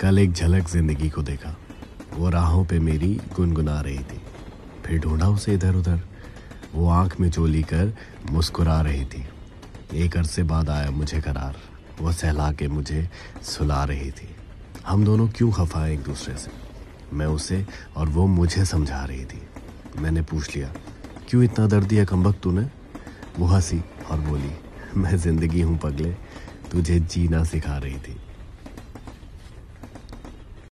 कल एक झलक ज़िंदगी को देखा। वो राहों पे मेरी गुनगुना रही थी। फिर ढूंढा उसे इधर उधर वो आँख में चोली कर मुस्कुरा रही थी। एक अरसे बाद आया मुझे करार। वो सहला के मुझे सुला रही थी। हम दोनों क्यों खफा एक दूसरे से? मैं उसे और वो मुझे समझा रही थी। मैंने पूछ लिया, क्यों इतना दर्द दिया कम्बक तूने? वो हँसी और बोली, मैं ज़िंदगी हूँ पगले, तुझे जीना सिखा रही थी।